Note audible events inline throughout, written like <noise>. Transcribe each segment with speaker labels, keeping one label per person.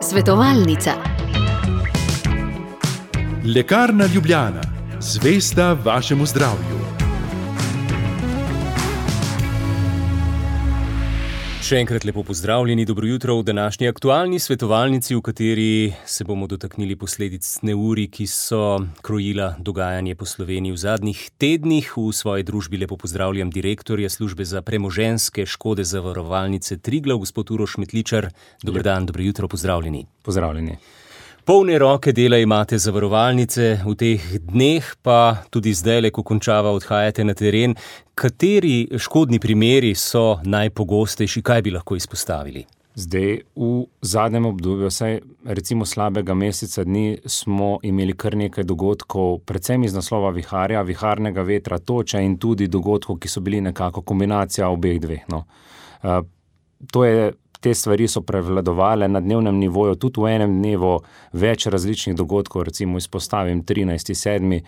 Speaker 1: Svetovalnica.
Speaker 2: Lekarna Ljubljana, zvesta vašemu zdravju.
Speaker 3: Še enkrat lepo pozdravljeni, dobro jutro v današnji aktualni svetovalnici, v kateri se bomo dotaknili posledic neuri, ki so krojila dogajanje po Sloveniji v zadnjih tednih. V svoji družbi lepo pozdravljam direktorja službe za premoženske škode zavarovalnice Triglav, gospod Uroš Metličar. Dobro dan, dobro jutro, pozdravljeni.
Speaker 4: Pozdravljeni.
Speaker 3: Polne roke dela imate zavarovalnice, v teh dneh pa tudi zdaj, ko končava odhajate na teren. Kateri škodni primeri so najpogostejši, kaj bi lahko izpostavili?
Speaker 4: Zdaj, v zadnjem obdobju, vsaj recimo slabega meseca dni, smo imeli kar nekaj dogodkov, predvsem iz naslova viharja, viharnega vetra, toča in tudi dogodkov, ki so bili nekako kombinacija obeh dveh. No. Uh, to je te stvari so prevladovale na dnevnem nivoju, tudi v enem dnevu več različnih dogodkov, recimo izpostavim 13.7.,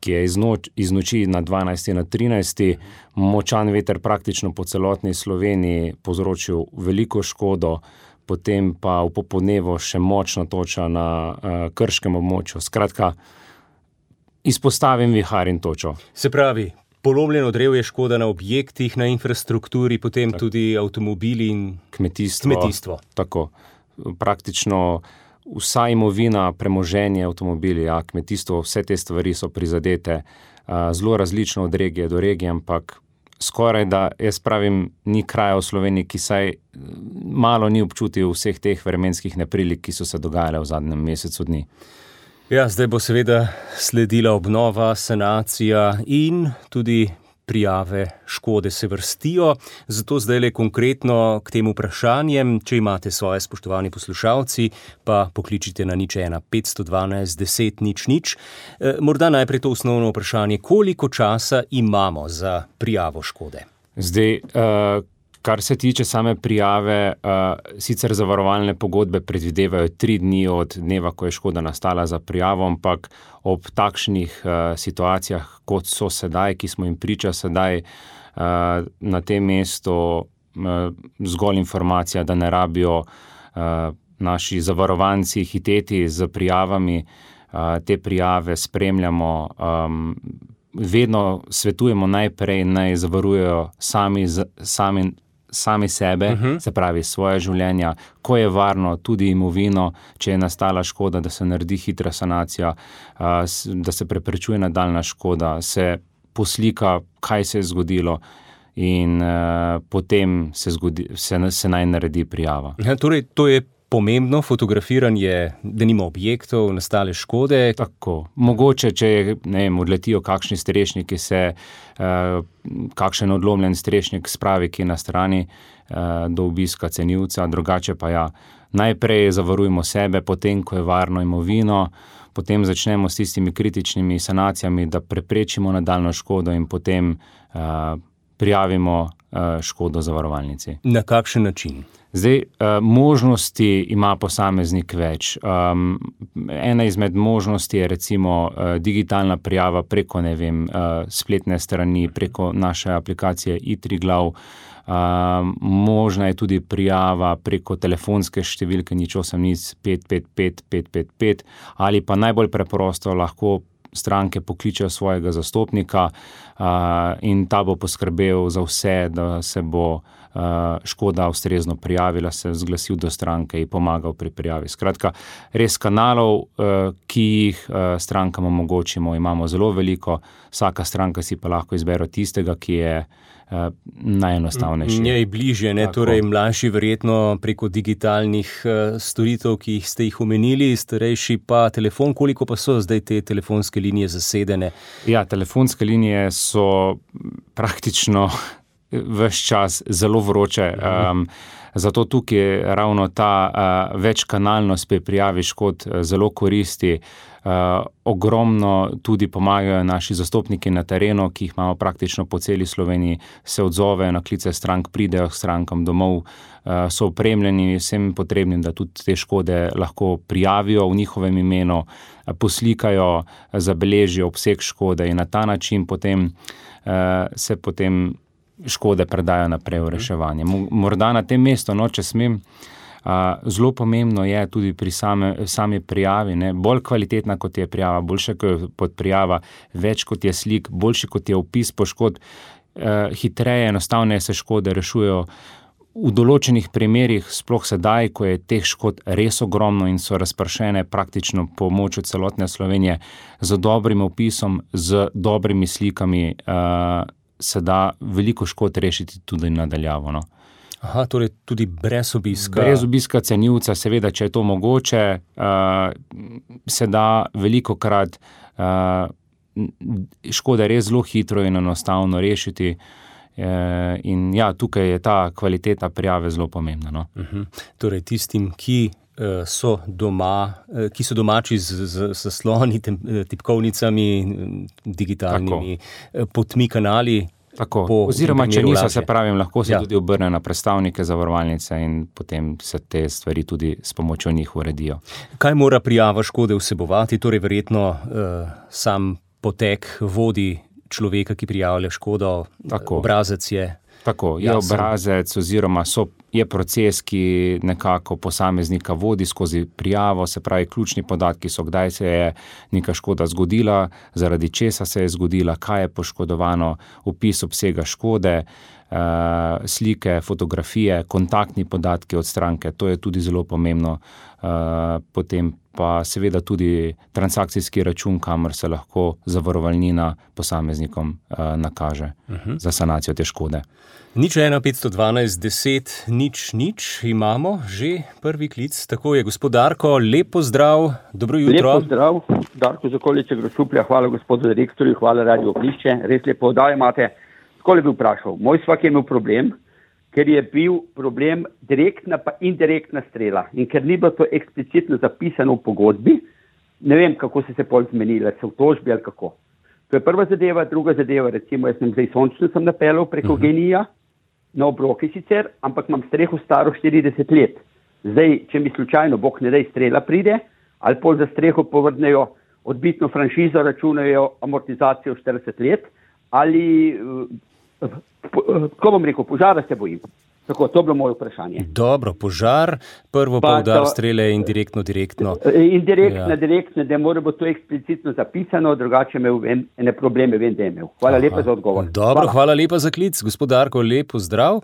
Speaker 4: ki je iz, noč, iz noči na 12. na 13. močan veter praktično po celotni Sloveniji povzročil veliko škodo. Potem pa v popodnevu še močno toča na uh, krškem območju. Skratka, izpostavim vihar in točo.
Speaker 3: Se pravi, polomljeno drevo je škoda na objektih, na infrastrukturi, potem tak. tudi avtomobili in
Speaker 4: kmetijstvo.
Speaker 3: kmetijstvo.
Speaker 4: Tako, praktično vsa imovina, premoženje, avtomobili, ja, kmetijstvo, vse te stvari so prizadete, zelo različno od regije do regije, ampak skoraj da jaz pravim, ni kraja v Sloveniji, ki saj malo ni občutil vseh teh vremenskih neprilik, ki so se dogajale v zadnjem mesecu dni.
Speaker 3: Ja, zdaj bo seveda sledila obnova, sanacija in tudi prijave škode se vrstijo. Zato zdaj le konkretno k tem vprašanjem, če imate svoje spoštovani poslušalci, pa pokličite na nič 1 512 10 nič nič. E, morda najprej to osnovno vprašanje, koliko časa imamo za prijavo škode?
Speaker 4: Zdaj, uh, Kar se tiče same prijave, uh, sicer zavarovalne pogodbe predvidevajo tri dni od dneva, ko je škoda nastala za prijavo, ampak ob takšnih uh, situacijah, kot so sedaj, ki smo jim priča sedaj uh, na tem mestu, uh, zgolj informacija, da ne rabijo uh, naši zavarovanci hiteti z prijavami, uh, te prijave spremljamo. Um, Vedno svetujemo najprej, naj zavarujejo sami, sami sami sebe, uh mhm. -huh. se pravi svoje življenje, ko je varno, tudi imovino, če je nastala škoda, da se naredi hitra sanacija, da se preprečuje nadaljna škoda, se poslika, kaj se je zgodilo. In uh, potem se, zgodi, se, se naj naredi prijava.
Speaker 3: Ja, torej, to je pomembno fotografiranje, da nima objektov, nastale škode.
Speaker 4: Tako. Mogoče, če vem, odletijo kakšni strešniki, se uh, kakšen odlomljen strešnik spravi, ki je na strani uh, do obiska cenilca, drugače pa ja. Najprej zavarujemo sebe, potem, ko je varno imovino, potem začnemo s tistimi kritičnimi sanacijami, da preprečimo nadaljno škodo, in potem uh, prijavimo škodo zavarovalnici.
Speaker 3: Na kakšen način?
Speaker 4: Zdaj, uh, možnosti ima posameznik več. Ena izmed možnosti je recimo uh, digitalna prijava preko vem, uh, spletne strani, preko naše aplikacije iTriglav. Um, možna je tudi prijava preko telefonske številke nič 8 nič 555 555 ali pa najbolj preprosto lahko stranke pokličejo svojega zastopnika uh, in ta bo poskrbel za vse, da se bo uh, škoda ustrezno prijavila, se zglasil do stranke in pomagal pri prijavi. Skratka, res kanalov, eh, ki jih eh, strankam omogočimo, imamo zelo veliko, vsaka stranka si pa lahko izbere tistega, ki je. Najenostavnejši.
Speaker 3: Njej bližje, ne, torej mlajši, verjetno preko digitalnih uh, storitev, ki ste jih omenili, starejši pa telefon. Koliko pa so zdaj te telefonske linije zasedene?
Speaker 4: Ja, telefonske linije so praktično vse čas zelo vroče. Um, zato tukaj ravno ta uh, večkanalnost pri prijavi škod uh, zelo koristi. Uh, ogromno tudi pomagajo naši zastopniki na terenu, ki jih imamo praktično po celi Sloveniji, se odzovejo na klice strank, pridejo k strankam domov, uh, so opremljeni vsem potrebnim, da tudi te škode lahko prijavijo v njihovem imenu, uh, poslikajo, zabeležijo obseg škode in na ta način potem, uh, se potem škode predajo naprej v reševanje. Morda na tem mestu, no, če smem. Uh, zelo pomembno je tudi pri same, sami prijavi. Ne? Bolj kvalitetna kot je prijava, boljša kot je prijava, več kot je slik, boljši kot je opis poškodb, uh, hitreje, enostavneje se škode rešujejo. V določenih primerjih, sploh sedaj, ko je teh škod res ogromno in so razpršene praktično po moču celotne Slovenije, z dobrim opisom, z dobrimi slikami, uh, se da veliko škod rešiti tudi nadaljavo. No.
Speaker 3: Aha, torej tudi brez obiska.
Speaker 4: Brez obiska cenilca, seveda, če je to mogoče, uh, se da veliko krat uh, škode res zelo hitro in enostavno rešiti. Uh, in ja, tukaj je ta kvaliteta prijave zelo pomembna. No. Uh
Speaker 3: mhm. -huh. Torej, tistim, ki uh, so doma, uh, ki so domači z, z, z sloni, tipkovnicami, digitalnimi Tako. potmi kanali,
Speaker 4: Tako, oziroma, če niso, se pravi, lahko se ja. tudi obrne na predstavnike zavarovalnice in potem se te stvari tudi s pomočjo njih uredijo.
Speaker 3: Kaj mora prijava škode vsebovati? Torej, verjetno uh, sam potek vodi človeka, ki prijavlja škodo, Tako. obrazec je.
Speaker 4: Tako, je obrazec, oziroma so, je proces, ki nekako posameznika vodi skozi prijavo, se pravi, ključni podatki so, kdaj se je neka škoda zgodila, zaradi česa se je zgodila, kaj je poškodovano, opis obsega škode, uh, slike, fotografije, kontaktni podatki od stranke. To je tudi zelo pomembno. Uh, potem pa seveda tudi transakcijski račun, kamor se lahko zavarovalnina posameznikom uh, nakaže uh mhm. -huh. za sanacijo te škode.
Speaker 3: Nič 1, 512, 10, nič, nič, imamo že prvi klic. Tako je, gospodarko, lepo zdrav, dobro jutro.
Speaker 1: Lepo zdrav, Darko Zokoliče, grosuplja, hvala gospodu direktorju, hvala radio Plišče, res lepo oddaje imate. Skoli bi vprašal, moj svak je imel problem, ker je bil problem direktna pa indirektna strela in ker ni bilo to eksplicitno zapisano v pogodbi, ne vem, kako so se pol zmenile, se v tožbi ali kako. To je prva zadeva, druga zadeva, recimo, jaz sem zdaj sončno sem napeljal preko uh mhm. -huh. genija, na obroki sicer, ampak imam streho staro 40 let. Zdaj, če mi slučajno, bog ne da strela pride, ali pol za streho povrnejo odbitno franšizo, računajo amortizacijo 40 let, ali Ko bom rekel, požara se bojim. Tako, to je bilo moje vprašanje.
Speaker 3: Dobro, požar, prvo pa udar strele indirektno, direktno.
Speaker 1: E, indirektno, ja. direktno, da mora biti to eksplicitno zapisano, drugače me vem, ene probleme vem, da je imel. Hvala Aha. lepa za odgovor.
Speaker 3: Dobro, hvala. hvala lepa za klic, gospodarko, lepo zdrav.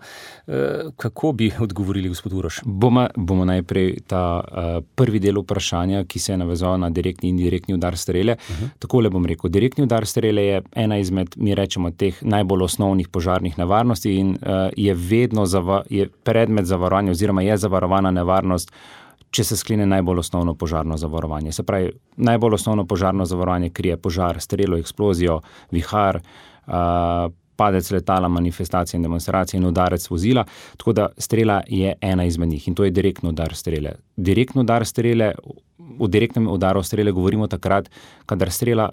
Speaker 3: E, kako bi odgovorili, gospod Uroš?
Speaker 4: Bomo, bomo najprej ta uh, prvi del vprašanja, ki se je navezal na direktni in indirektni udar strele. Uh -huh. Takole bom rekel, direktni udar strele je ena izmed, mi rečemo, teh najbolj osnovnih požarnih nevarnosti in uh, je vedno za je predmet zavarovanja, oziroma je zavarovana nevarnost, če se sklene najbolj osnovno požarno zavarovanje. Se pravi, najbolj osnovno požarno zavarovanje krije požar, strelo, eksplozijo, vihar. Uh, Padec letala, manifestacije in demonstracije, in udarec vozila. Tako da strela je ena izmed njih in to je direktno udar strele. Direktno udar strele, v direktnem udaru strele govorimo takrat, kadar strela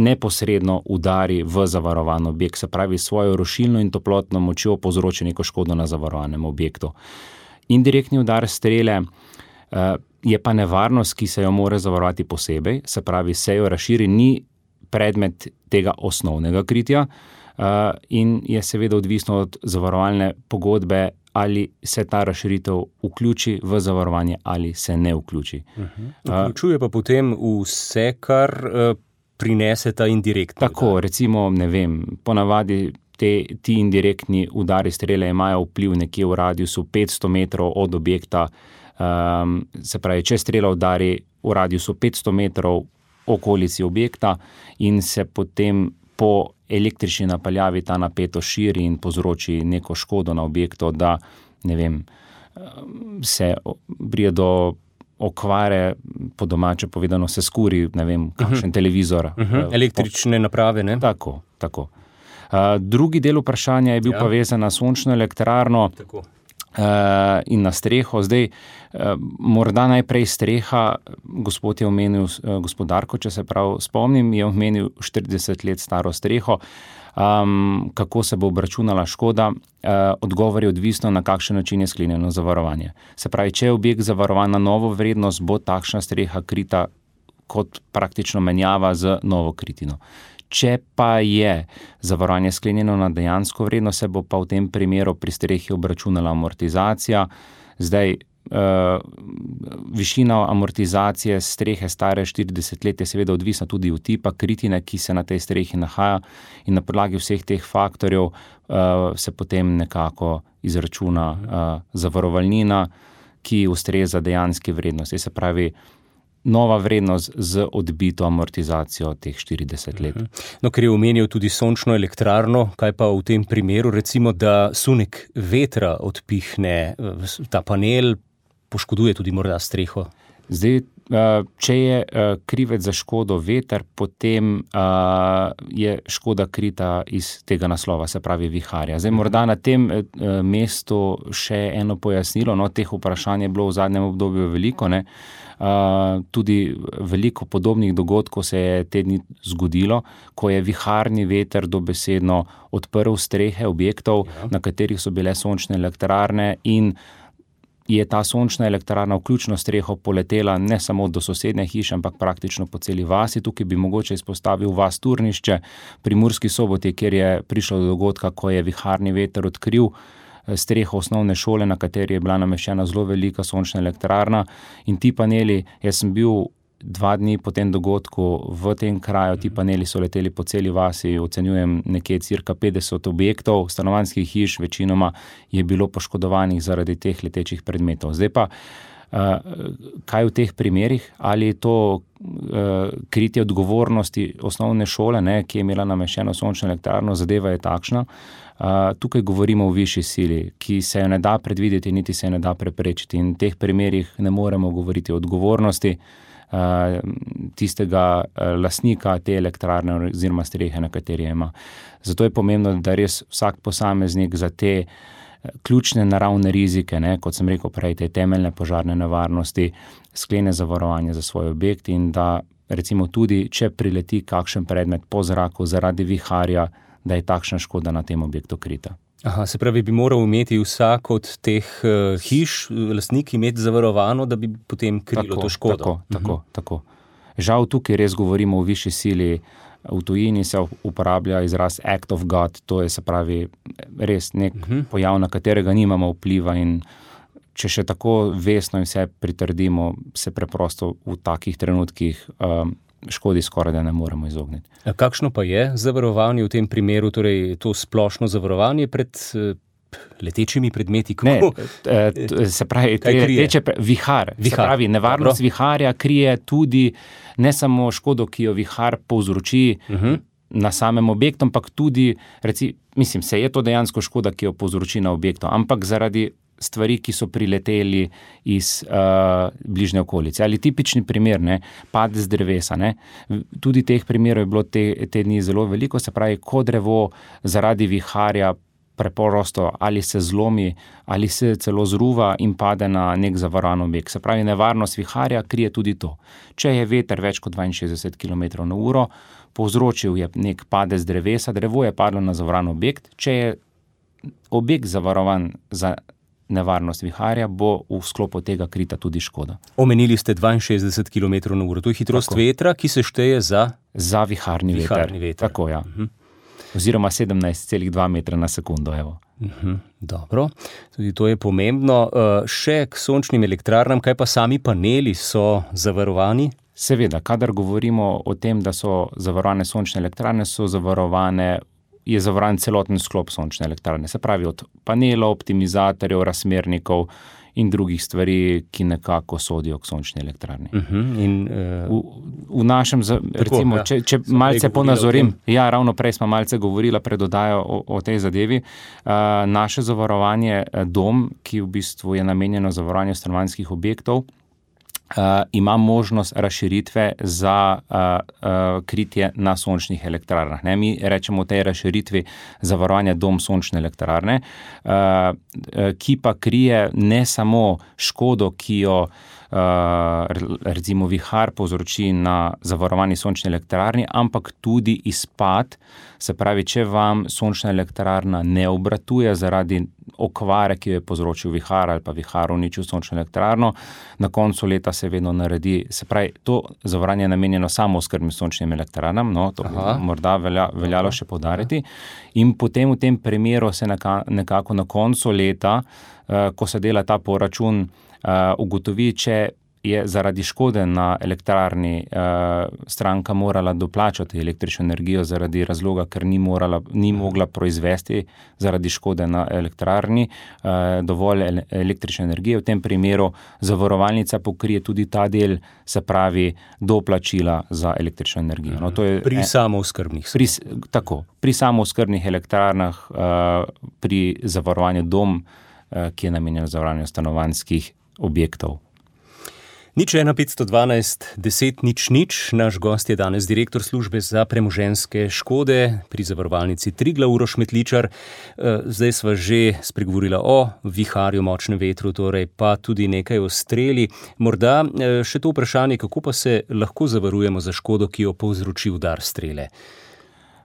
Speaker 4: neposredno udari v zavarovan objekt, se pravi, svojo rušilno in toplotno močjo povzroči neko škodo na zavarovanem objektu. Indirektni udar strele eh, je pa nevarnost, ki se jo mora zavarovati posebej, se pravi, se jo razširi, ni predmet tega osnovnega kritja eh, in je seveda odvisno od zavarovalne pogodbe. Ali se ta razširitev vključi v zavarovanje, ali se ne vključi. Uh
Speaker 3: -huh. Vključuje pa potem vse, kar prinese ta indirektni.
Speaker 4: Tako, udar. recimo, ne vem, ponavadi te, ti indirektni udari strele imajo vpliv nekje v radiusu 500 metrov od objekta. Um, se pravi, če strela udari v radiusu 500 metrov okolici objekta in se potem po električni napaljavi ta napetost širi in povzroči neko škodo na objektu, da ne vem, se prije do okvare, po domače povedano, se skuri, ne vem, kakšen uh mhm. -huh. televizor. Uh
Speaker 3: mhm. -huh. Električne naprave. Ne?
Speaker 4: Tako. tako. Uh, drugi del vprašanja je bil ja. pa vezan na sončno elektrarno. Tako. Uh, in na streho. Zdaj, uh, morda najprej streha, gospod je omenil, uh, gospodarko, če se prav spomnim, je omenil 40 let staro streho. Um, kako se bo obračunala škoda, uh, odgovor je odvisno, na kakšen način je sklenjeno zavarovanje. Se pravi, če je objekt zavarovan na novo vrednost, bo takšna streha krita kot praktično menjava z novo kritino. Če pa je zavarovanje sklenjeno na dejansko vrednost, se bo pa v tem primeru pri strehi obračunala amortizacija. Zdaj, višina amortizacije strehe stare 40 let je seveda odvisna tudi od tipa kritine, ki se na tej strehi nahaja, in na podlagi vseh teh faktorjev uh, se potem nekako izračuna uh, zavarovalnina, ki ustreza dejanski vrednosti. Se pravi, nova vrednost z odbito amortizacijo teh 40 let.
Speaker 3: No, ker je omenil tudi sončno elektrarno, kaj pa v tem primeru, recimo, da sunek vetra odpihne ta panel, poškoduje tudi morda streho.
Speaker 4: Zdaj, če je krivec za škodo veter, potem je škoda krita iz tega naslova, se pravi viharja. Zdaj, morda na tem mestu še eno pojasnilo. No, teh vprašanj je bilo v zadnjem obdobju veliko. Ne? Tudi veliko podobnih dogodkov se je te dni zgodilo, ko je viharni veter dobesedno odprl strehe objektov, ja. na katerih so bile sončne elektrarne in je ta sončna elektrarna, vključno streho, poletela ne samo do sosednje hiše, ampak praktično po celi vasi. Tukaj bi mogoče izpostavil vas Turnišče pri Murski soboti, kjer je prišlo do dogodka, ko je viharni veter odkril eh, streho osnovne šole, na kateri je bila nameščena zelo velika sončna elektrarna. In ti paneli, jaz sem bil dva dni po tem dogodku v tem kraju, ti paneli so leteli po celi vasi, ocenjujem nekje cirka 50 objektov, stanovanjskih hiš, večinoma je bilo poškodovanih zaradi teh letečih predmetov. Zdaj pa, kaj v teh primerih, ali je to kritje odgovornosti osnovne šole, ne, ki je imela nameščeno sončno elektrarno, zadeva je takšna. Tukaj govorimo o višji sili, ki se jo ne da predvideti, niti se jo ne da preprečiti. In v teh primerih ne moremo govoriti o odgovornosti. Eh, tistega eh, lastnika te elektrarne oziroma strehe, na kateri ima. Zato je pomembno, da res vsak posameznik za te eh, ključne naravne rizike, ne, kot sem rekel prej, te temeljne požarne nevarnosti, sklene zavarovanje za svoj objekt in da recimo tudi, če prileti kakšen predmet po zraku zaradi viharja, da je takšna škoda na tem objektu krita.
Speaker 3: Aha, se pravi, bi moral imeti vsak od teh uh, hiš, lastnik, imeti zavarovano, da bi potem krilo tako, to škodo.
Speaker 4: Tako, -huh. tako, mhm. tako. Žal, tukaj res govorimo o višji sili. V tujini se uporablja izraz act of God, to je se pravi res nek uh mhm. -huh. pojav, na katerega nimamo vpliva. Če še tako vesno in vse pritrdimo, se preprosto v takih trenutkih um, škodi skoraj da ne moremo izogniti.
Speaker 3: Kakšno pa je zavarovanje v tem primeru, torej to splošno zavarovanje pred eh, letečimi predmeti?
Speaker 4: Ne, <laughs> eh, se pravi, leteče, vihar. vihar. Se pravi, nevarnost Dobro. viharja krije tudi ne samo škodo, ki jo vihar povzroči. Uh mhm. -huh. Na samem objektu, ampak tudi, reci, mislim, se je to dejansko škoda, ki jo povzroči na objektu, ampak zaradi stvari, ki so prileteli iz uh, bližnje okolice. Ali tipični primer, ne, pad z drevesa. Ne. Tudi teh primerov je bilo te, te dni zelo veliko, se pravi, ko drevo zaradi viharja. Preprosto ali se zlomi, ali se celo zruva in pade na nek zavarovan objekt. Se pravi, nevarnost viharja krije tudi to. Če je veter več kot 62 km/h, povzročil je nek padec drevesa, drevo je padlo na zavarovan objekt. Če je objekt zavarovan za nevarnost viharja, bo v sklopu tega krita tudi škoda.
Speaker 3: Omenili ste 62 km/h, to je hitrost Tako. vetra, ki se šteje za,
Speaker 4: za viharni, viharni veter. veter. Tako, ja. uh mhm. -huh. Oziroma 17,2 metra na sekundo. Uh
Speaker 3: mhm. -huh. Dobro, tudi to je pomembno. Uh, še k sončnim elektrarnam, kaj pa sami paneli so zavarovani?
Speaker 4: Seveda, kadar govorimo o tem, da so zavarovane sončne elektrarne, so zavarovane je zavarovan celoten sklop sončne elektrarne, se pravi od panelov, optimizatorjev, razmernikov in drugih stvari, ki nekako sodijo k sončni elektrarni. Uh mhm, -huh, in, uh, v, v našem, recimo, ja, če, če malce ponazorim, ja, ravno prej smo malce govorili predodajo o, o tej zadevi. Uh, naše zavarovanje, dom, ki v bistvu je namenjeno zavarovanju stanovanjskih objektov. Uh, ima možnost razširitve za uh, uh, kritje na sončnih elektrarnah. Ne? Mi rečemo tej razširitvi zavarovanja dom sončne elektrarne, uh, ki pa krije ne samo škodo, ki jo uh, recimo vihar povzroči na zavarovani sončni elektrarni, ampak tudi izpad. Se pravi, če vam sončna elektrarna ne obratuje zaradi okvare, ki jo je povzročil vihar ali pa vihar uničil sončno elektrarno, na koncu leta se vedno naredi. Se pravi, to zavarovanje je namenjeno samo skrbnim sončnim elektrarnam, no, to bi morda velja, veljalo še podariti. In potem v tem primeru se neka, nekako na koncu leta, uh, ko se dela ta poračun, ugotovi, če je zaradi škode na elektrarni uh, stranka morala doplačati električno energijo zaradi razloga, ker ni, morala, ni mogla proizvesti zaradi škode na elektrarni uh, dovolj električne energije. V tem primeru zavarovalnica pokrije tudi ta del, se pravi, doplačila za električno energijo. No,
Speaker 3: je, pri samooskrbnih.
Speaker 4: Pri, tako, pri samooskrbnih elektrarnah, uh, pri zavarovanju dom, uh, ki je namenjen zavarovanju stanovanjskih objektov.
Speaker 3: Nič 1, 512, 10, nič, nič. Naš gost je danes direktor službe za premoženske škode pri zavarovalnici Trigla, Uroš Metličar. Eh, zdaj sva že spregovorila o viharju, močnem vetru, torej pa tudi nekaj o streli. Morda eh, še to vprašanje, kako pa se lahko zavarujemo za škodo, ki jo povzroči udar strele.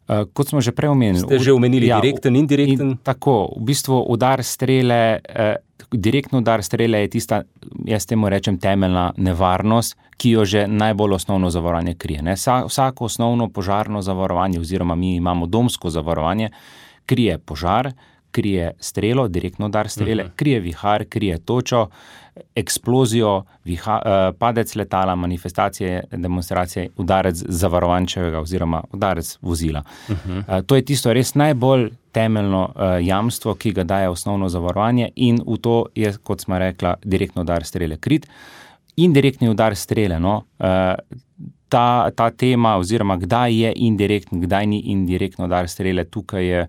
Speaker 4: Uh, kot smo že prej omenili,
Speaker 3: ste že omenili ja, direkten in indirekten. In
Speaker 4: tako, v bistvu udar strele, uh, direktno udar strele je tista, jaz temu rečem, temeljna nevarnost, ki jo že najbolj osnovno zavarovanje krije. Ne? Vsako osnovno požarno zavarovanje, oziroma mi imamo domsko zavarovanje, krije požar, krije strelo, direktno udar strele, uh mhm. -huh. krije vihar, krije točo, eksplozijo, viha, uh, padec letala, manifestacije, demonstracije, udarec zavarovančevega oziroma udarec vozila. Uh -huh. uh, to je tisto res najbolj temeljno uh, jamstvo, ki ga daje osnovno zavarovanje in v to je, kot smo rekli, direktno udar strele krit. Indirektni udar strele. No, uh, ta, ta tema, oziroma kdaj je indirektni, kdaj ni indirektno udar strele, tukaj je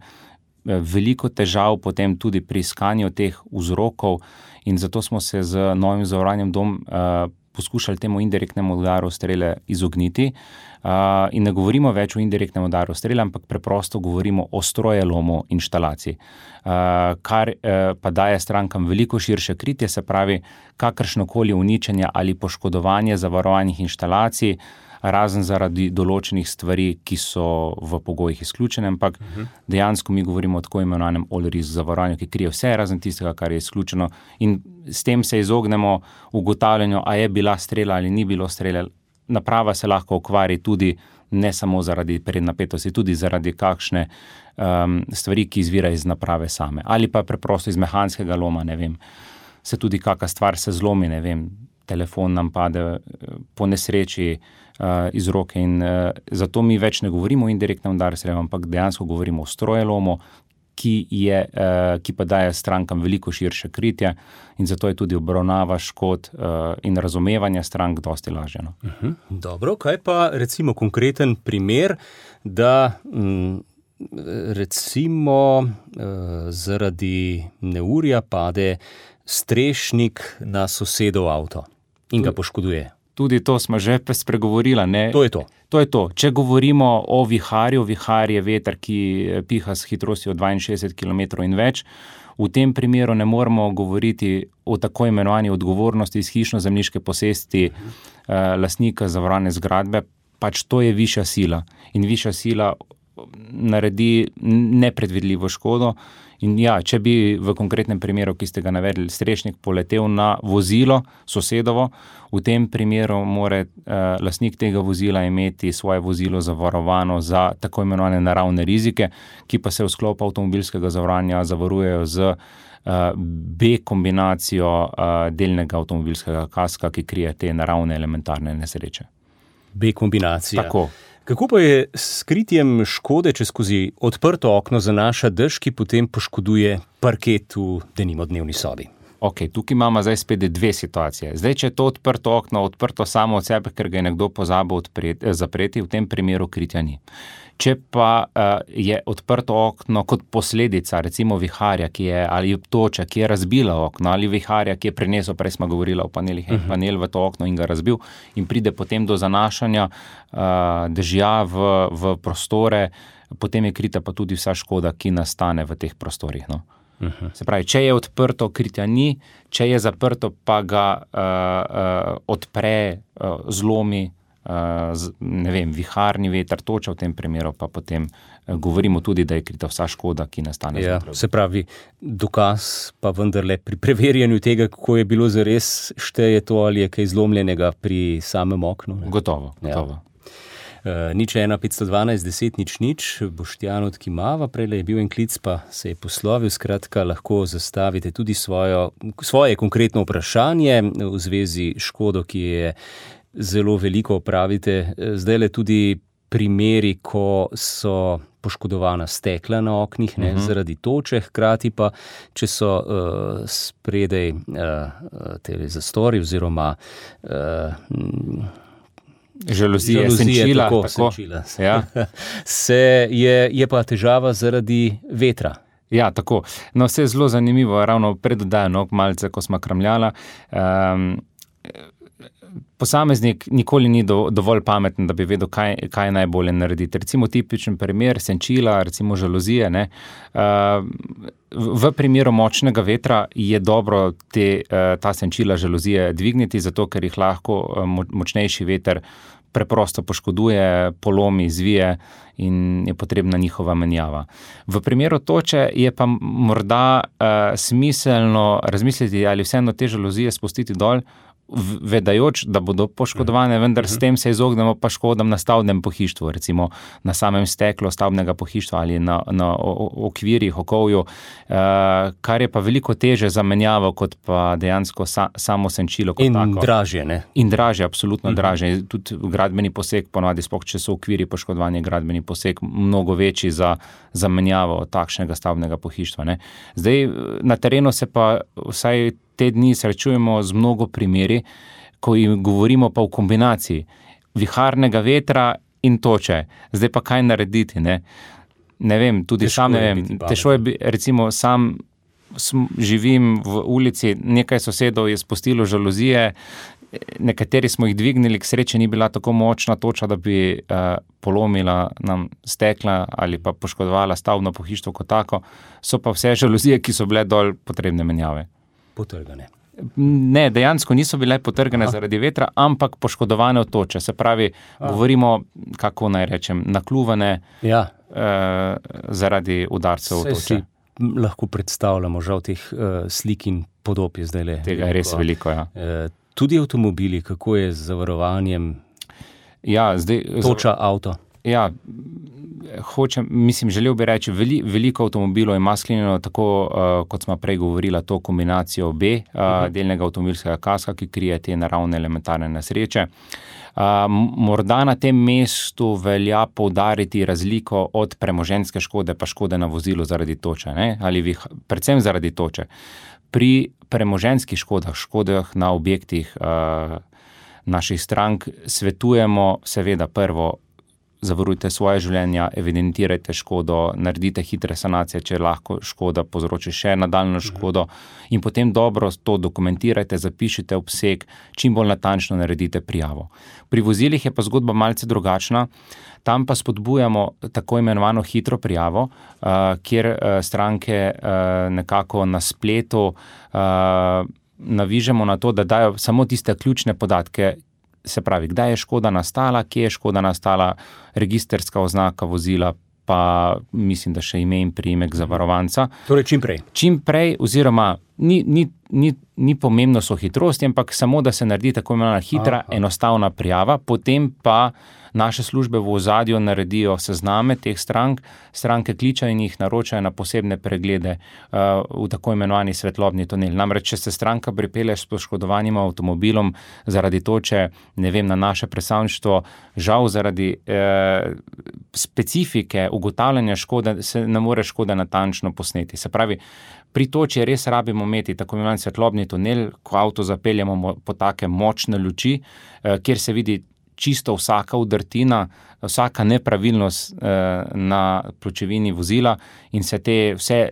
Speaker 4: veliko težav potem tudi pri iskanju teh vzrokov, in zato smo se z novim zavarovanjem dom uh, poskušali temu indirektnemu udaru strele izogniti. Uh, in ne govorimo več o indirektnem udaru strele, ampak preprosto govorimo o strojelomu inštalacij, uh, kar uh, pa daje strankam veliko širše kritje, se pravi, kakršno koli uničenje ali poškodovanje zavarovanih inštalacij razen zaradi določenih stvari, ki so v pogojih izključene, ampak uh mhm. -huh. dejansko mi govorimo o tako imenovanem all-risk zavarovanju, ki krije vse razen tistega, kar je izključeno. In s tem se izognemo ugotavljanju, ali je bila strela ali ni bilo strele. Naprava se lahko ukvari tudi ne samo zaradi prednapetosti, tudi zaradi kakšne um, stvari, ki izvirajo iz naprave same, ali pa preprosto iz mehanskega loma. Se tudi kakšna stvar se zlomi, ne vem, telefon nam pade eh, po nesreči, uh, iz roke. In, uh, zato mi več ne govorimo o indirektnem udaru, ampak dejansko govorimo o strojelomu, ki, je, uh, ki pa daje strankam veliko širše kritje, in zato je tudi obravnava škod uh, in razumevanje strank dosti lažje. No.
Speaker 3: Uh mhm. -huh. Dobro, kaj pa recimo konkreten primer, da. Mm, Recimo, zaradi neurja pade strešnik na sosedov avto in ga poškoduje.
Speaker 4: Tudi to smo že spregovorili.
Speaker 3: To je to.
Speaker 4: To je to. Če govorimo o viharju, vihar je veter, ki piha s hitrostjo 62 km in več. V tem primeru ne moremo govoriti o tako imenovani odgovornosti iz hišno-zemljiške posesti eh, lastnika zavarovane zgradbe, pač to je višja sila in višja sila naredi nepredvidljivo škodo. In ja, če bi v konkretnem primeru, ki ste ga navedli, strešnik poletel na vozilo sosedovo, v tem primeru mora uh, lastnik tega vozila imeti svoje vozilo zavarovano za tako imenovane naravne rizike, ki pa se v sklopu avtomobilskega zavarovanja zavarujejo z uh, B kombinacijo uh, delnega avtomobilskega kaska, ki krije te naravne elementarne nesreče.
Speaker 3: B kombinacija.
Speaker 4: Tako.
Speaker 3: Kako pa je s kritjem škode, če skozi odprto okno zanaša dež, ki potem poškoduje parket v denimo dnevni sobi?
Speaker 4: Okay, tukaj imamo zdaj spet dve situacije. Zdaj, če je to odprto okno, odprto samo od sebe, ker ga je nekdo pozabil odpreti, zapreti, v tem primeru kritja ni. Če pa uh, je odprto okno kot posledica, recimo viharja, ki je ali toča, ki je razbila okno, ali viharja, ki je prenesel, prej smo govorili o panelih, uh mhm. -huh. panel v to okno in ga razbil, in pride potem do zanašanja uh, dežja v, v prostore, potem je krita pa tudi vsa škoda, ki nastane v teh prostorih. No. Uh mhm. -huh. Se pravi, če je odprto, kritja ni, če je zaprto, pa ga uh, uh, odpre, uh, zlomi ne vem, viharni veter, toča v tem primeru, pa potem govorimo tudi, da je krita vsa škoda, ki nastane.
Speaker 3: Ja, se pravi, dokaz pa vendarle pri preverjanju tega, kako je bilo zares, šteje to, ali je kaj zlomljenega pri samem oknu. Ne?
Speaker 4: Gotovo, gotovo. Ja.
Speaker 3: Uh, nič ena, 512, 10, nič, nič, boštjan od Kimava, prej je bil en klic, pa se je poslovil. Skratka, lahko zastavite tudi svojo, svoje konkretno vprašanje v zvezi s škodo, ki je zelo veliko opravite. Zdaj le tudi primeri, ko so poškodovana stekla na oknih ne, uh mhm. -huh. zaradi toče, hkrati pa, če so uh, spredaj uh, te zastori oziroma uh,
Speaker 4: žalozije, žalozije senčila, tako, tako. Senčila.
Speaker 3: Ja. <laughs> Se je, je pa težava zaradi vetra.
Speaker 4: Ja, tako. No, vse je zelo zanimivo, ravno predodajno, malce, ko smo kramljali. Um, posameznik nikoli ni do, dovolj pameten, da bi vedel, kaj, kaj najbolje narediti. Recimo tipičen primer senčila, recimo žalozije. Ne, uh, v primeru močnega vetra je dobro te, uh, ta senčila žalozije dvigniti, zato ker jih lahko uh, močnejši veter preprosto poškoduje, polomi, zvije in je potrebna njihova menjava. V primeru toče je pa morda uh, smiselno razmisliti, ali vseeno te žalozije spustiti dol vedajoč, da bodo poškodovane, vendar s tem se izognemo pa škodam na stavbnem pohištvu, recimo na samem steklu stavbnega pohištva ali na, na okvirjih, okolju, uh, kar je pa veliko teže za menjavo, kot pa dejansko sa, samo senčilo.
Speaker 3: In
Speaker 4: tako.
Speaker 3: dražje, ne?
Speaker 4: In dražje, absolutno uh mhm. -huh. dražje. Tudi gradbeni poseg, ponovadi, spok, če so okvirji poškodovani, gradbeni poseg mnogo večji za, za menjavo takšnega stavbnega pohištva. Ne? Zdaj na terenu se pa vsaj te dni srečujemo z mnogo primeri, ko jim govorimo pa v kombinaciji viharnega vetra in toče. Zdaj pa kaj narediti? Ne, ne vem, tudi težko sam ne vem. Težko je, recimo, sam živim v ulici, nekaj sosedov je spustilo žalozije. Nekateri smo jih dvignili, k sreči ni bila tako močna toča, da bi uh, polomila nam stekla ali pa poškodovala stavno pohištvo kot tako. So pa vse žalozije, ki so bile dol, potrebne menjave
Speaker 3: potrgane.
Speaker 4: Ne, dejansko niso bile potrgane Aha. zaradi vetra, ampak poškodovane od toče. Se pravi, Aha. govorimo, kako naj rečem, nakluvane
Speaker 3: ja.
Speaker 4: eh, zaradi udarcev.
Speaker 3: Lahko predstavljamo, žal, teh uh, slik in podob je zdaj le.
Speaker 4: Tega je res veliko. Ja.
Speaker 3: Uh, tudi avtomobili, kako je z zavarovanjem?
Speaker 4: Ja, zdaj.
Speaker 3: Toča avto.
Speaker 4: Ja, hočem, mislim, želel bi reči, veli, veliko avtomobilov ima sklenjeno tako, uh, kot smo prej govorili, to kombinacijo B, uh, uh -huh. delnega avtomobilskega kaska, ki krije te naravne elementarne nesreče. Uh, morda na tem mestu velja poudariti razliko od premoženske škode, pa škode na vozilu zaradi toče, ne? ali vih, predvsem zaradi toče. Pri premoženskih škodah, škodah na objektih uh, naših strank, svetujemo, seveda, prvo zavarujte svoje življenje, evidentirajte škodo, naredite hitre sanacije, če lahko škoda povzroči še nadaljno škodo, in potem dobro to dokumentirajte, zapišite obseg, čim bolj natančno naredite prijavo. Pri vozilih je pa zgodba malce drugačna. Tam pa spodbujamo tako imenovano hitro prijavo, uh, kjer uh, stranke uh, nekako na spletu uh, navižemo na to, da dajo samo tiste ključne podatke, se pravi, kdaj je škoda nastala, kje je škoda nastala, registerska oznaka vozila, pa mislim, da še ime in priimek zavarovanca.
Speaker 3: Torej, čim prej.
Speaker 4: Čim prej, oziroma ni, ni, ni, ni pomembno so hitrosti, ampak samo da se naredi tako imenovana hitra, Aha. enostavna prijava, potem pa naše službe v ozadju naredijo sezname teh strank, stranke kličajo in jih naročajo na posebne preglede uh, v tako imenovani svetlobni tunel. Namreč, če se stranka pripelje s poškodovanim avtomobilom zaradi toče, ne vem, na naše predstavništvo, žal zaradi uh, specifike ugotavljanja škode, se ne more škode natančno posneti. Se pravi, pri toči res rabimo imeti tako imenovan svetlobni tunel, ko avto zapeljemo po take močne luči, uh, kjer se vidi čisto vsaka udrtina, vsaka nepravilnost eh, na pločevini vozila in se te vse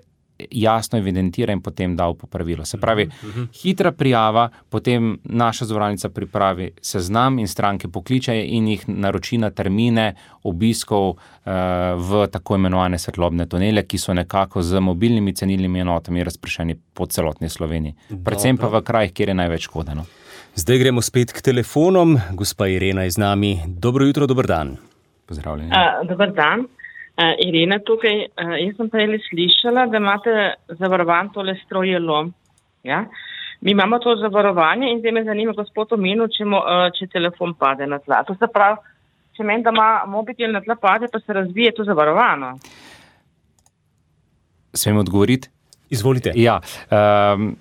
Speaker 4: jasno evidentira in potem da v popravilo. Se pravi, uh mhm, -huh. Mhm. hitra prijava, potem naša zavarovalnica pripravi seznam in stranke pokličajo in jih naroči na termine obiskov eh, v tako imenovane svetlobne tunele, ki so nekako z mobilnimi cenilnimi enotami razpršeni po celotni Sloveniji. Predvsem pa v krajih, kjer je največ škodeno.
Speaker 3: Zdaj gremo spet k telefonom. Gospa Irena je z nami. Dobro jutro, dober dan.
Speaker 4: Pozdravljeni.
Speaker 5: Uh, dober dan. Uh, Irena tukaj. Uh, jaz sem prej slišala, da imate zavarovan tole stroje lom. Ja? Mi imamo to zavarovanje in zdaj me zanima, gospod omenil, če, mo, uh, če telefon pade na tla. To se pravi, če meni, da ima mobitel na tla pade, pa se razbije to zavarovano.
Speaker 4: Smem odgovoriti?
Speaker 3: Izvolite.
Speaker 4: Ja, um,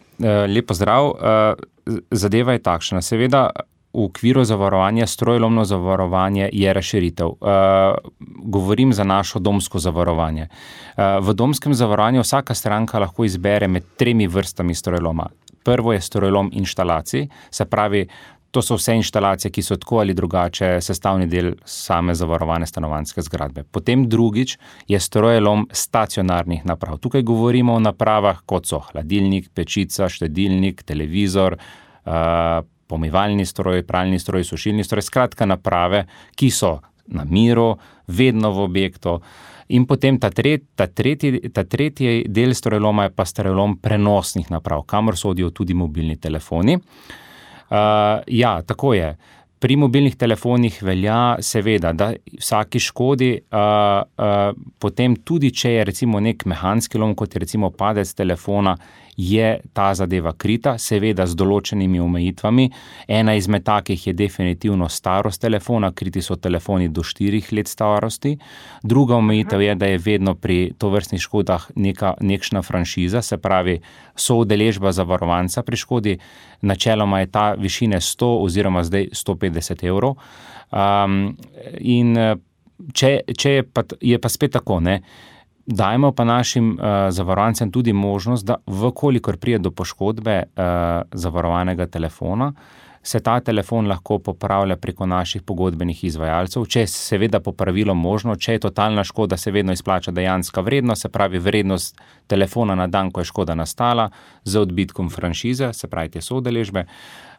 Speaker 4: lepo zdrav. Uh, zadeva je takšna. Seveda, v okviru zavarovanja, strojlomno zavarovanje je razširitev. Uh, govorim za našo domsko zavarovanje. Uh, v domskem zavarovanju vsaka stranka lahko izbere med tremi vrstami strojloma. Prvo je strojlom inštalacij, se pravi, to so vse inštalacije, ki so tako ali drugače sestavni del same zavarovane stanovanske zgradbe. Potem drugič je strojlom stacionarnih naprav. Tukaj govorimo o napravah, kot so hladilnik, pečica, štedilnik, televizor. Uh, pomivalni stroj, pralni stroj, sušilni stroj, skratka, naprave, ki so na miru, vedno v objektu. In potem ta, tret, ta, tretji, ta tretji del strojloma je pa strojlom prenosnih naprav, kamor sodijo tudi mobilni telefoni. Uh, ja, tako je. Pri mobilnih telefonih velja, seveda, da vsaki škodi, uh, uh, potem tudi če je recimo nek mehanski lom, kot je recimo padec telefona, je ta zadeva krita, seveda z določenimi omejitvami. Ena izmed takih je definitivno starost telefona, kriti so telefoni do 4 let starosti. Druga omejitev je, da je vedno pri tovrstnih škodah neka nekšna franšiza, se pravi, so udeležba zavarovanca pri škodi, načeloma je ta višine 100 oziroma zdaj 150 evrov. Um, in če, če je, pa, je pa spet tako, ne. Dajemo pa našim uh, zavarovancem tudi možnost, da, vkolikor pride do poškodbe uh, zavarovanega telefona, se ta telefon lahko popravlja preko naših pogodbenih izvajalcev, če je seveda popravilo možno, če je totalna škoda, se vedno izplača dejanska vrednost, se pravi vrednost telefona na dan, ko je škoda nastala, z odbitkom franšize, se pravi te sodeležbe.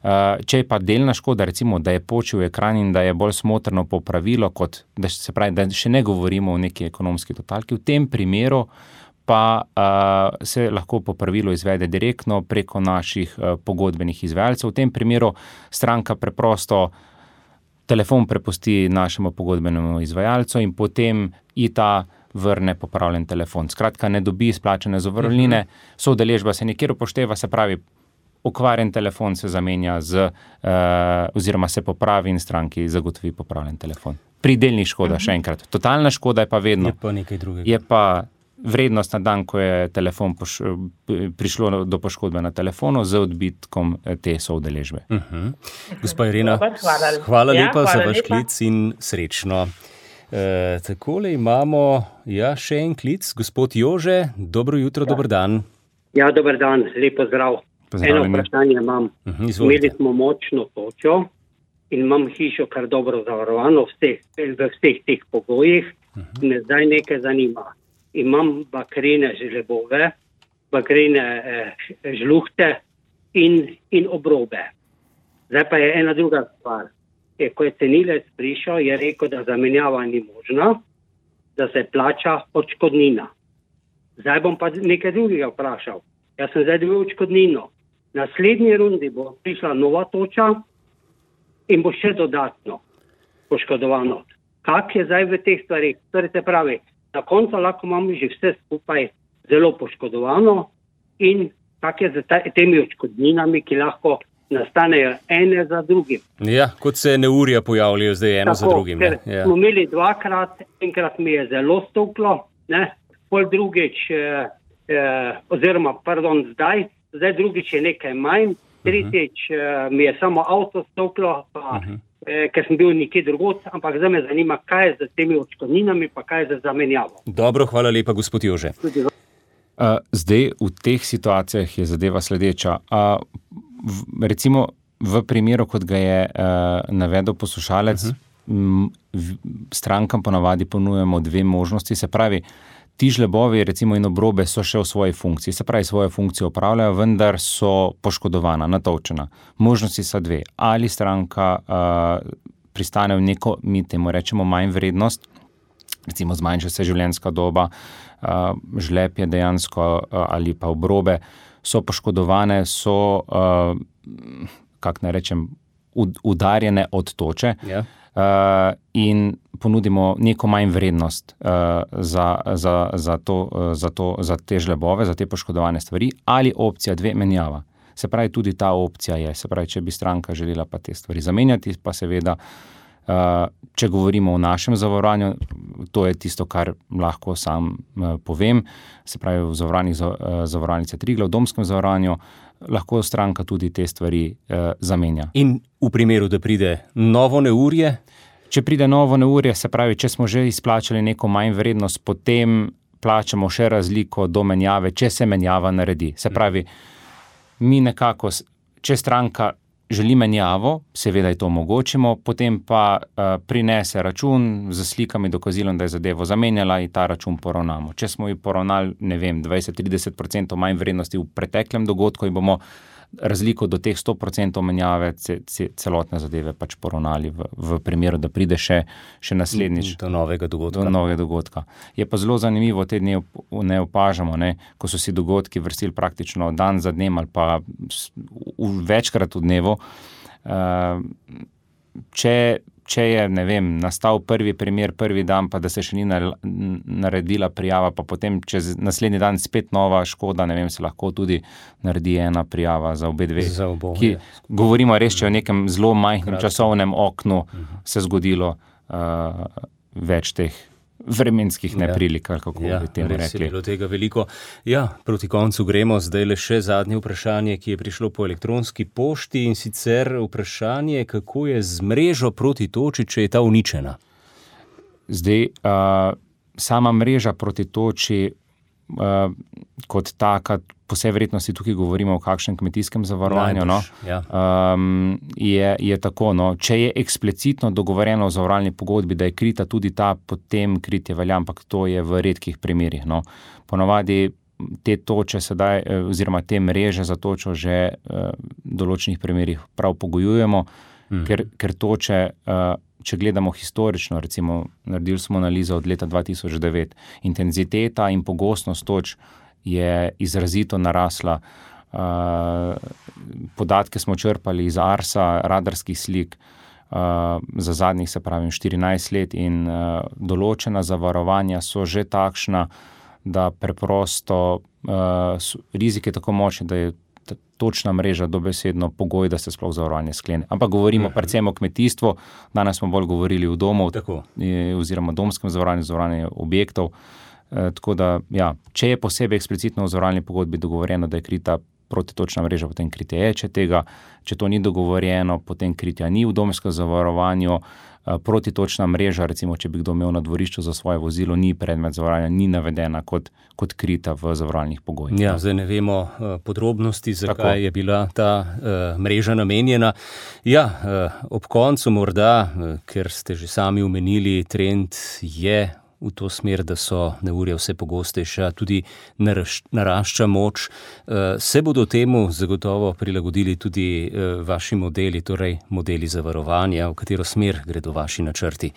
Speaker 4: Uh, če je pa delna škoda, recimo, da je počil ekran in da je bolj smotrno popravilo, kot da, pravi, da še ne govorimo o neki ekonomski totalki, v tem primeru pa uh, se lahko popravilo izvede direktno preko naših uh, pogodbenih izvajalcev. V tem primeru stranka preprosto telefon prepusti našemu pogodbenemu izvajalcu in potem i ta vrne popravljen telefon. Skratka, ne dobi izplačene zavarovalnine, uh -huh. sodeležba se nikjer upošteva, se pravi, okvarjen telefon se zamenja z, uh, oziroma se popravi in stranki zagotovi popravljen telefon. Pri delnih škodah, uh -huh. še enkrat. Totalna škoda je pa vedno.
Speaker 3: Je pa nekaj drugega.
Speaker 4: Je pa vrednost na dan, ko je telefon poš, prišlo do poškodbe na telefonu, z odbitkom eh, te soudeležbe.
Speaker 3: Uh -huh. Gospa Irina, hvala, hvala ja, lepa hvala za vaš lepa. klic in srečno. E, takole imamo ja, še en klic, gospod Jože, dobro jutro, ja. dober dan.
Speaker 6: Ja, dober dan, lepo zdrav. Eno vprašanje imam. Uh
Speaker 3: Mhm, -huh,
Speaker 6: Imeli smo močno točo in imam hišo kar dobro zavarovano v vseh, v vseh teh pogojih. Uh -huh. Me zdaj nekaj zanima imam bakrene žlebove, bakrene eh, žluhte in, in obrobe. Zdaj pa je ena druga stvar. Je, ko je cenilec prišel, je rekel, da zamenjava ni možna, da se plača odškodnina. Zdaj bom pa nekaj drugega vprašal. Jaz sem zdaj dobil odškodnino. Naslednji rundi bo prišla nova toča in bo še dodatno poškodovano. Kak je zdaj v teh stvarih? Torej se pravi, na koncu lahko imamo že vse skupaj zelo poškodovano in tako je z temi odškodninami, ki lahko nastanejo ene za drugim.
Speaker 3: Ja, kot se neurja pojavljajo zdaj eno tako, za drugim. Ja.
Speaker 6: Smo imeli dvakrat, enkrat mi je zelo stoklo, pol drugič, eh, eh, oziroma pardon, zdaj, zdaj drugič je nekaj manj, tretjič eh, mi je samo avto stoklo, pa uh -huh. Eh, ker sem bil nekje drugot, ampak zdaj me zanima, kaj je z temi odškodninami, pa kaj je z zamenjavo.
Speaker 3: Dobro, hvala lepa, gospod Jože.
Speaker 4: Uh, zdaj v teh situacijah je zadeva sledeča. Uh, v, recimo v primeru, kot ga je uh, navedel poslušalec, uh -huh. m, strankam ponavadi ponujemo dve možnosti. Se pravi, uh, ti žlebovi, in obrobe, so še v svoji funkciji, se pravi, svojo funkcijo upravljajo, vendar so poškodovana, natočena. Možnosti so dve. Ali stranka uh, pristane v neko, mi temu rečemo, manj vrednost, recimo zmanjša se življenjska doba, uh, žleb je dejansko uh, ali pa obrobe so poškodovane, so. Uh, kako naj rečem, udarjene od toče.
Speaker 3: Ja.
Speaker 4: Uh, in ponudimo neko manj vrednost uh, za, za, za, to, uh, za, to, za te žlebove, za te poškodovane stvari, ali opcija dve menjava. Se pravi, tudi ta opcija je. Se pravi, če bi stranka želela pa te stvari zamenjati, pa seveda, uh, če govorimo o našem zavarovanju, to je tisto, kar lahko sam uh, povem. Se pravi, v zavarovalnici Trigla, v domskem zavarovanju lahko stranka tudi te stvari eh, zamenja.
Speaker 3: In v primeru, da pride novo neurje?
Speaker 4: Če pride novo neurje, se pravi, če smo že izplačali neko manj vrednost, potem plačamo še razliko do menjave, če se menjava naredi. Se pravi, mi nekako, če stranka želi menjavo, seveda je to omogočimo, potem pa uh, prinese račun z slikami, dokazilom, da je zadevo zamenjala in ta račun poravnamo. Če smo ji poravnali, ne vem, 20-30% manj vrednosti v preteklem dogodku, bomo razliko do teh 100% menjave celotne zadeve pač poravnali v, v primeru, da pride še, še naslednjič
Speaker 3: do novega dogodka.
Speaker 4: Do novega dogodka. Je pa zelo zanimivo, te dni ne opažamo, ne, ko so si dogodki vrstili praktično dan za dnem ali pa večkrat v dnevu. Uh, če, če je vem, nastal prvi primer, prvi dan, pa da se še ni naredila prijava, pa potem čez naslednji dan spet nova škoda, ne vem, se lahko tudi naredi ena prijava za obe dve.
Speaker 3: Za obo, ki,
Speaker 4: govorimo res, če je v nekem zelo majhnem časovnem oknu uh -huh. se zgodilo uh, več teh vremenskih ja. neprilik, ja. kako ja, bi temu rekli.
Speaker 3: Bilo tega veliko. Ja, proti koncu gremo zdaj le še zadnje vprašanje, ki je prišlo po elektronski pošti in sicer vprašanje, kako je z mrežo proti toči, če je ta uničena.
Speaker 4: Zdaj, uh, sama mreža proti toči uh, kot taka, po vsej vrednosti tukaj govorimo o kakšnem kmetijskem zavarovanju. No,
Speaker 3: ja.
Speaker 4: um, je, je tako, no, če je eksplicitno dogovorjeno v zavarovalni pogodbi, da je krita tudi ta, potem kritje velja, ampak to je v redkih primerjih. No. Ponovadi te toče sedaj, eh, oziroma te mreže za točo že uh, v določenih primerjih prav pogojujemo, hmm. ker, ker toče. Uh, če gledamo historično, recimo, naredili smo analizo od leta 2009, intenziteta in pogostnost toč je izrazito narasla. Uh, podatke smo črpali iz ARSA, radarskih slik uh, za zadnjih, se pravi, 14 let, in uh, določena zavarovanja so že takšna, da preprosto uh, rizik je tako močen, da je točna mreža dobesedno pogoj, da se sploh zavarovanje sklene. Ampak govorimo mhm. predvsem o kmetijstvu, danes smo bolj govorili o domu, oziroma domskem zavarovanju, zavarovanju objektov. E, tako da, ja, če je posebej eksplicitno v zavarovalni pogodbi dogovorjeno, da je krita protitočna mreža, potem kritje je, če, tega, če to ni dogovorjeno, potem kritja ni v domskem zavarovanju. Eh, protitočna mreža, recimo, če bi kdo imel na dvorišču za svoje vozilo, ni predmet zavarovanja, ni navedena kot, kot krita v zavarovalnih pogojih.
Speaker 3: Ja, zdaj ne vemo uh, podrobnosti, zakaj Tako. je bila ta uh, mreža namenjena. Ja, uh, ob koncu morda, uh, ker ste že sami omenili, trend je v to smer, da so neurja vse pogostejša, tudi narašča moč. Eh, se bodo temu zagotovo prilagodili tudi eh, vaši modeli, torej modeli zavarovanja, v katero smer gredo vaši načrti?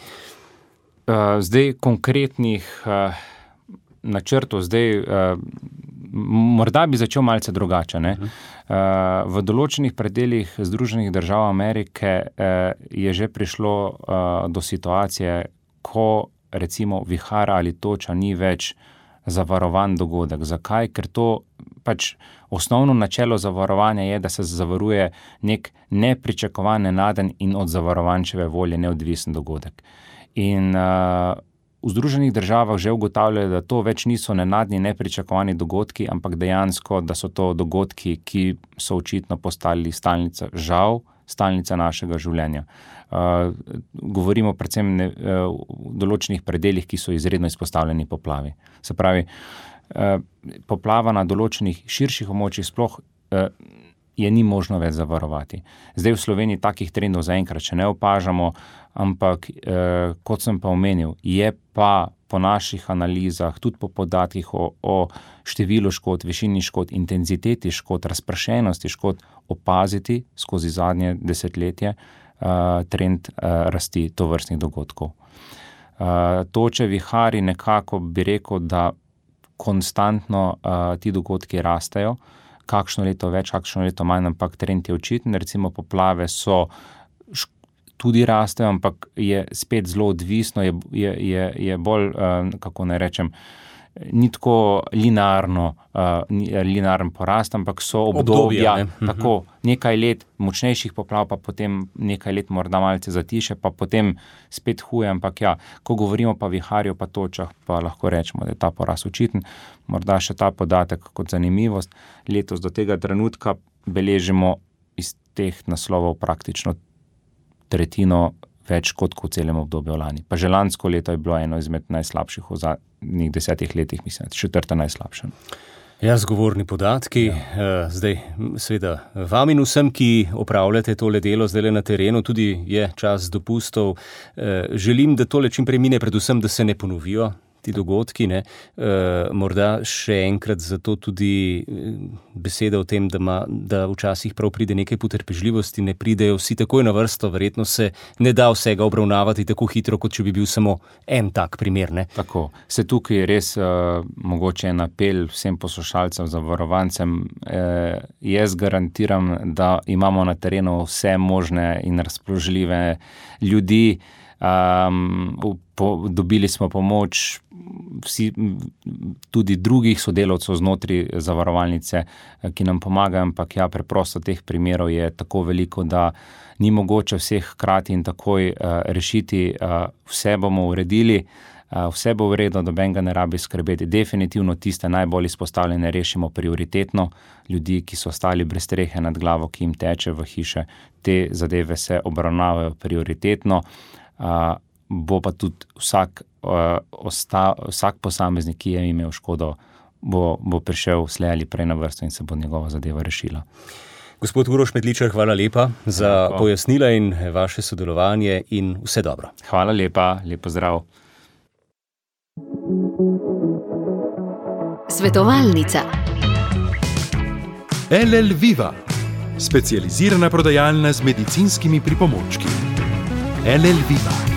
Speaker 4: Eh, zdaj konkretnih načrtov, zdaj. Morda bi začel malce drugače. Ne? V določenih predeljih Združenih držav Amerike je že prišlo do situacije, ko recimo vihara ali toča ni več zavarovan dogodek. Zakaj? Ker to pač osnovno načelo zavarovanja je, da se zavaruje nek nepričakovan, nenaden in od zavarovančeve volje neodvisen dogodek. In uh, v Združenih državah že ugotavljajo, da to več niso nenadni, nepričakovani dogodki, ampak dejansko, da so to dogodki, ki so očitno postali stalnica, žal, stalnica našega življenja. Uh, govorimo predvsem ne, uh, v določenih predeljih, ki so izredno izpostavljeni poplavi. Se pravi, uh, poplava na določenih širših območjih sploh. Uh, Je ni možno več zavarovati. Zdaj v Sloveniji takih trendov zaenkrat še ne opažamo, ampak eh, kot sem pa omenil, je pa po naših analizah, tudi po podatkih o, o številu škod, višini škod, intenziteti škod, razpršenosti škod, opaziti skozi zadnje desetletje uh, trend uh, rasti tovrstnih dogodkov. Uh, toče vihari nekako bi rekel, da konstantno uh, ti dogodki rastejo, kakšno leto več, kakšno leto manj, ampak trend je očiten. Recimo poplave so tudi rastejo, ampak je spet zelo odvisno, je, je, je, je bolj, kako naj rečem, ni tako linearno, uh, linearen porast, ampak so obdobja. Ne? Mhm. Tako, nekaj let močnejših poplav, pa potem nekaj let morda malce zatiše, pa potem spet huje. Ampak ja, ko govorimo pa viharju, pa točah, pa lahko rečemo, da je ta porast očiten. Morda še ta podatek kot zanimivost. Letos do tega trenutka beležimo iz teh naslovov praktično tretjino več kot v celem obdobju lani. Pa že lansko leto je bilo eno izmed najslabših v zadnjih desetih letih, mislim, četrta najslabša.
Speaker 3: Ja, zgovorni podatki. Ja. Eh, zdaj, seveda, vam in vsem, ki opravljate tole delo zdaj na terenu, tudi je čas dopustov. Eh, želim, da tole čim prej mine, predvsem, da se ne ponovijo ti dogodki. Ne? Uh, morda še enkrat zato tudi eh, beseda o tem, da, ma, da včasih prav pride nekaj potrpežljivosti, ne pridejo vsi takoj na vrsto, verjetno se ne da vsega obravnavati tako hitro, kot če bi bil samo en tak primer. Ne?
Speaker 4: Tako. Se tukaj je res uh, mogoče en apel vsem poslušalcem, zavarovancem. Uh, jaz garantiram, da imamo na terenu vse možne in razpoložljive ljudi. Um, po, dobili smo pomoč vsi, tudi drugih sodelavcev znotraj zavarovalnice, ki nam pomagajo, ampak ja, preprosto teh primerov je tako veliko, da ni mogoče vseh hkrati in takoj uh, rešiti. Uh, vse bomo uredili. Uh, vse bo v redu, noben ga ne rabi skrbeti. Definitivno tiste najbolj izpostavljene rešimo prioritetno. Ljudi, ki so ostali brez strehe nad glavo, ki jim teče v hiše, te zadeve se obravnavajo prioritetno. Uh, bo pa tudi vsak, uh, osta, vsak posameznik, ki je imel škodo, bo, bo prišel slej ali prej na vrsto in se bo njegova zadeva rešila.
Speaker 3: Gospod Uroš Medličar, hvala lepa za Tako. pojasnila in vaše sodelovanje in vse dobro.
Speaker 4: Hvala lepa, lepo zdrav. Svetovalnica.
Speaker 2: LL Viva, specializirana prodajalna z medicinskimi pripomočki. en el Viva.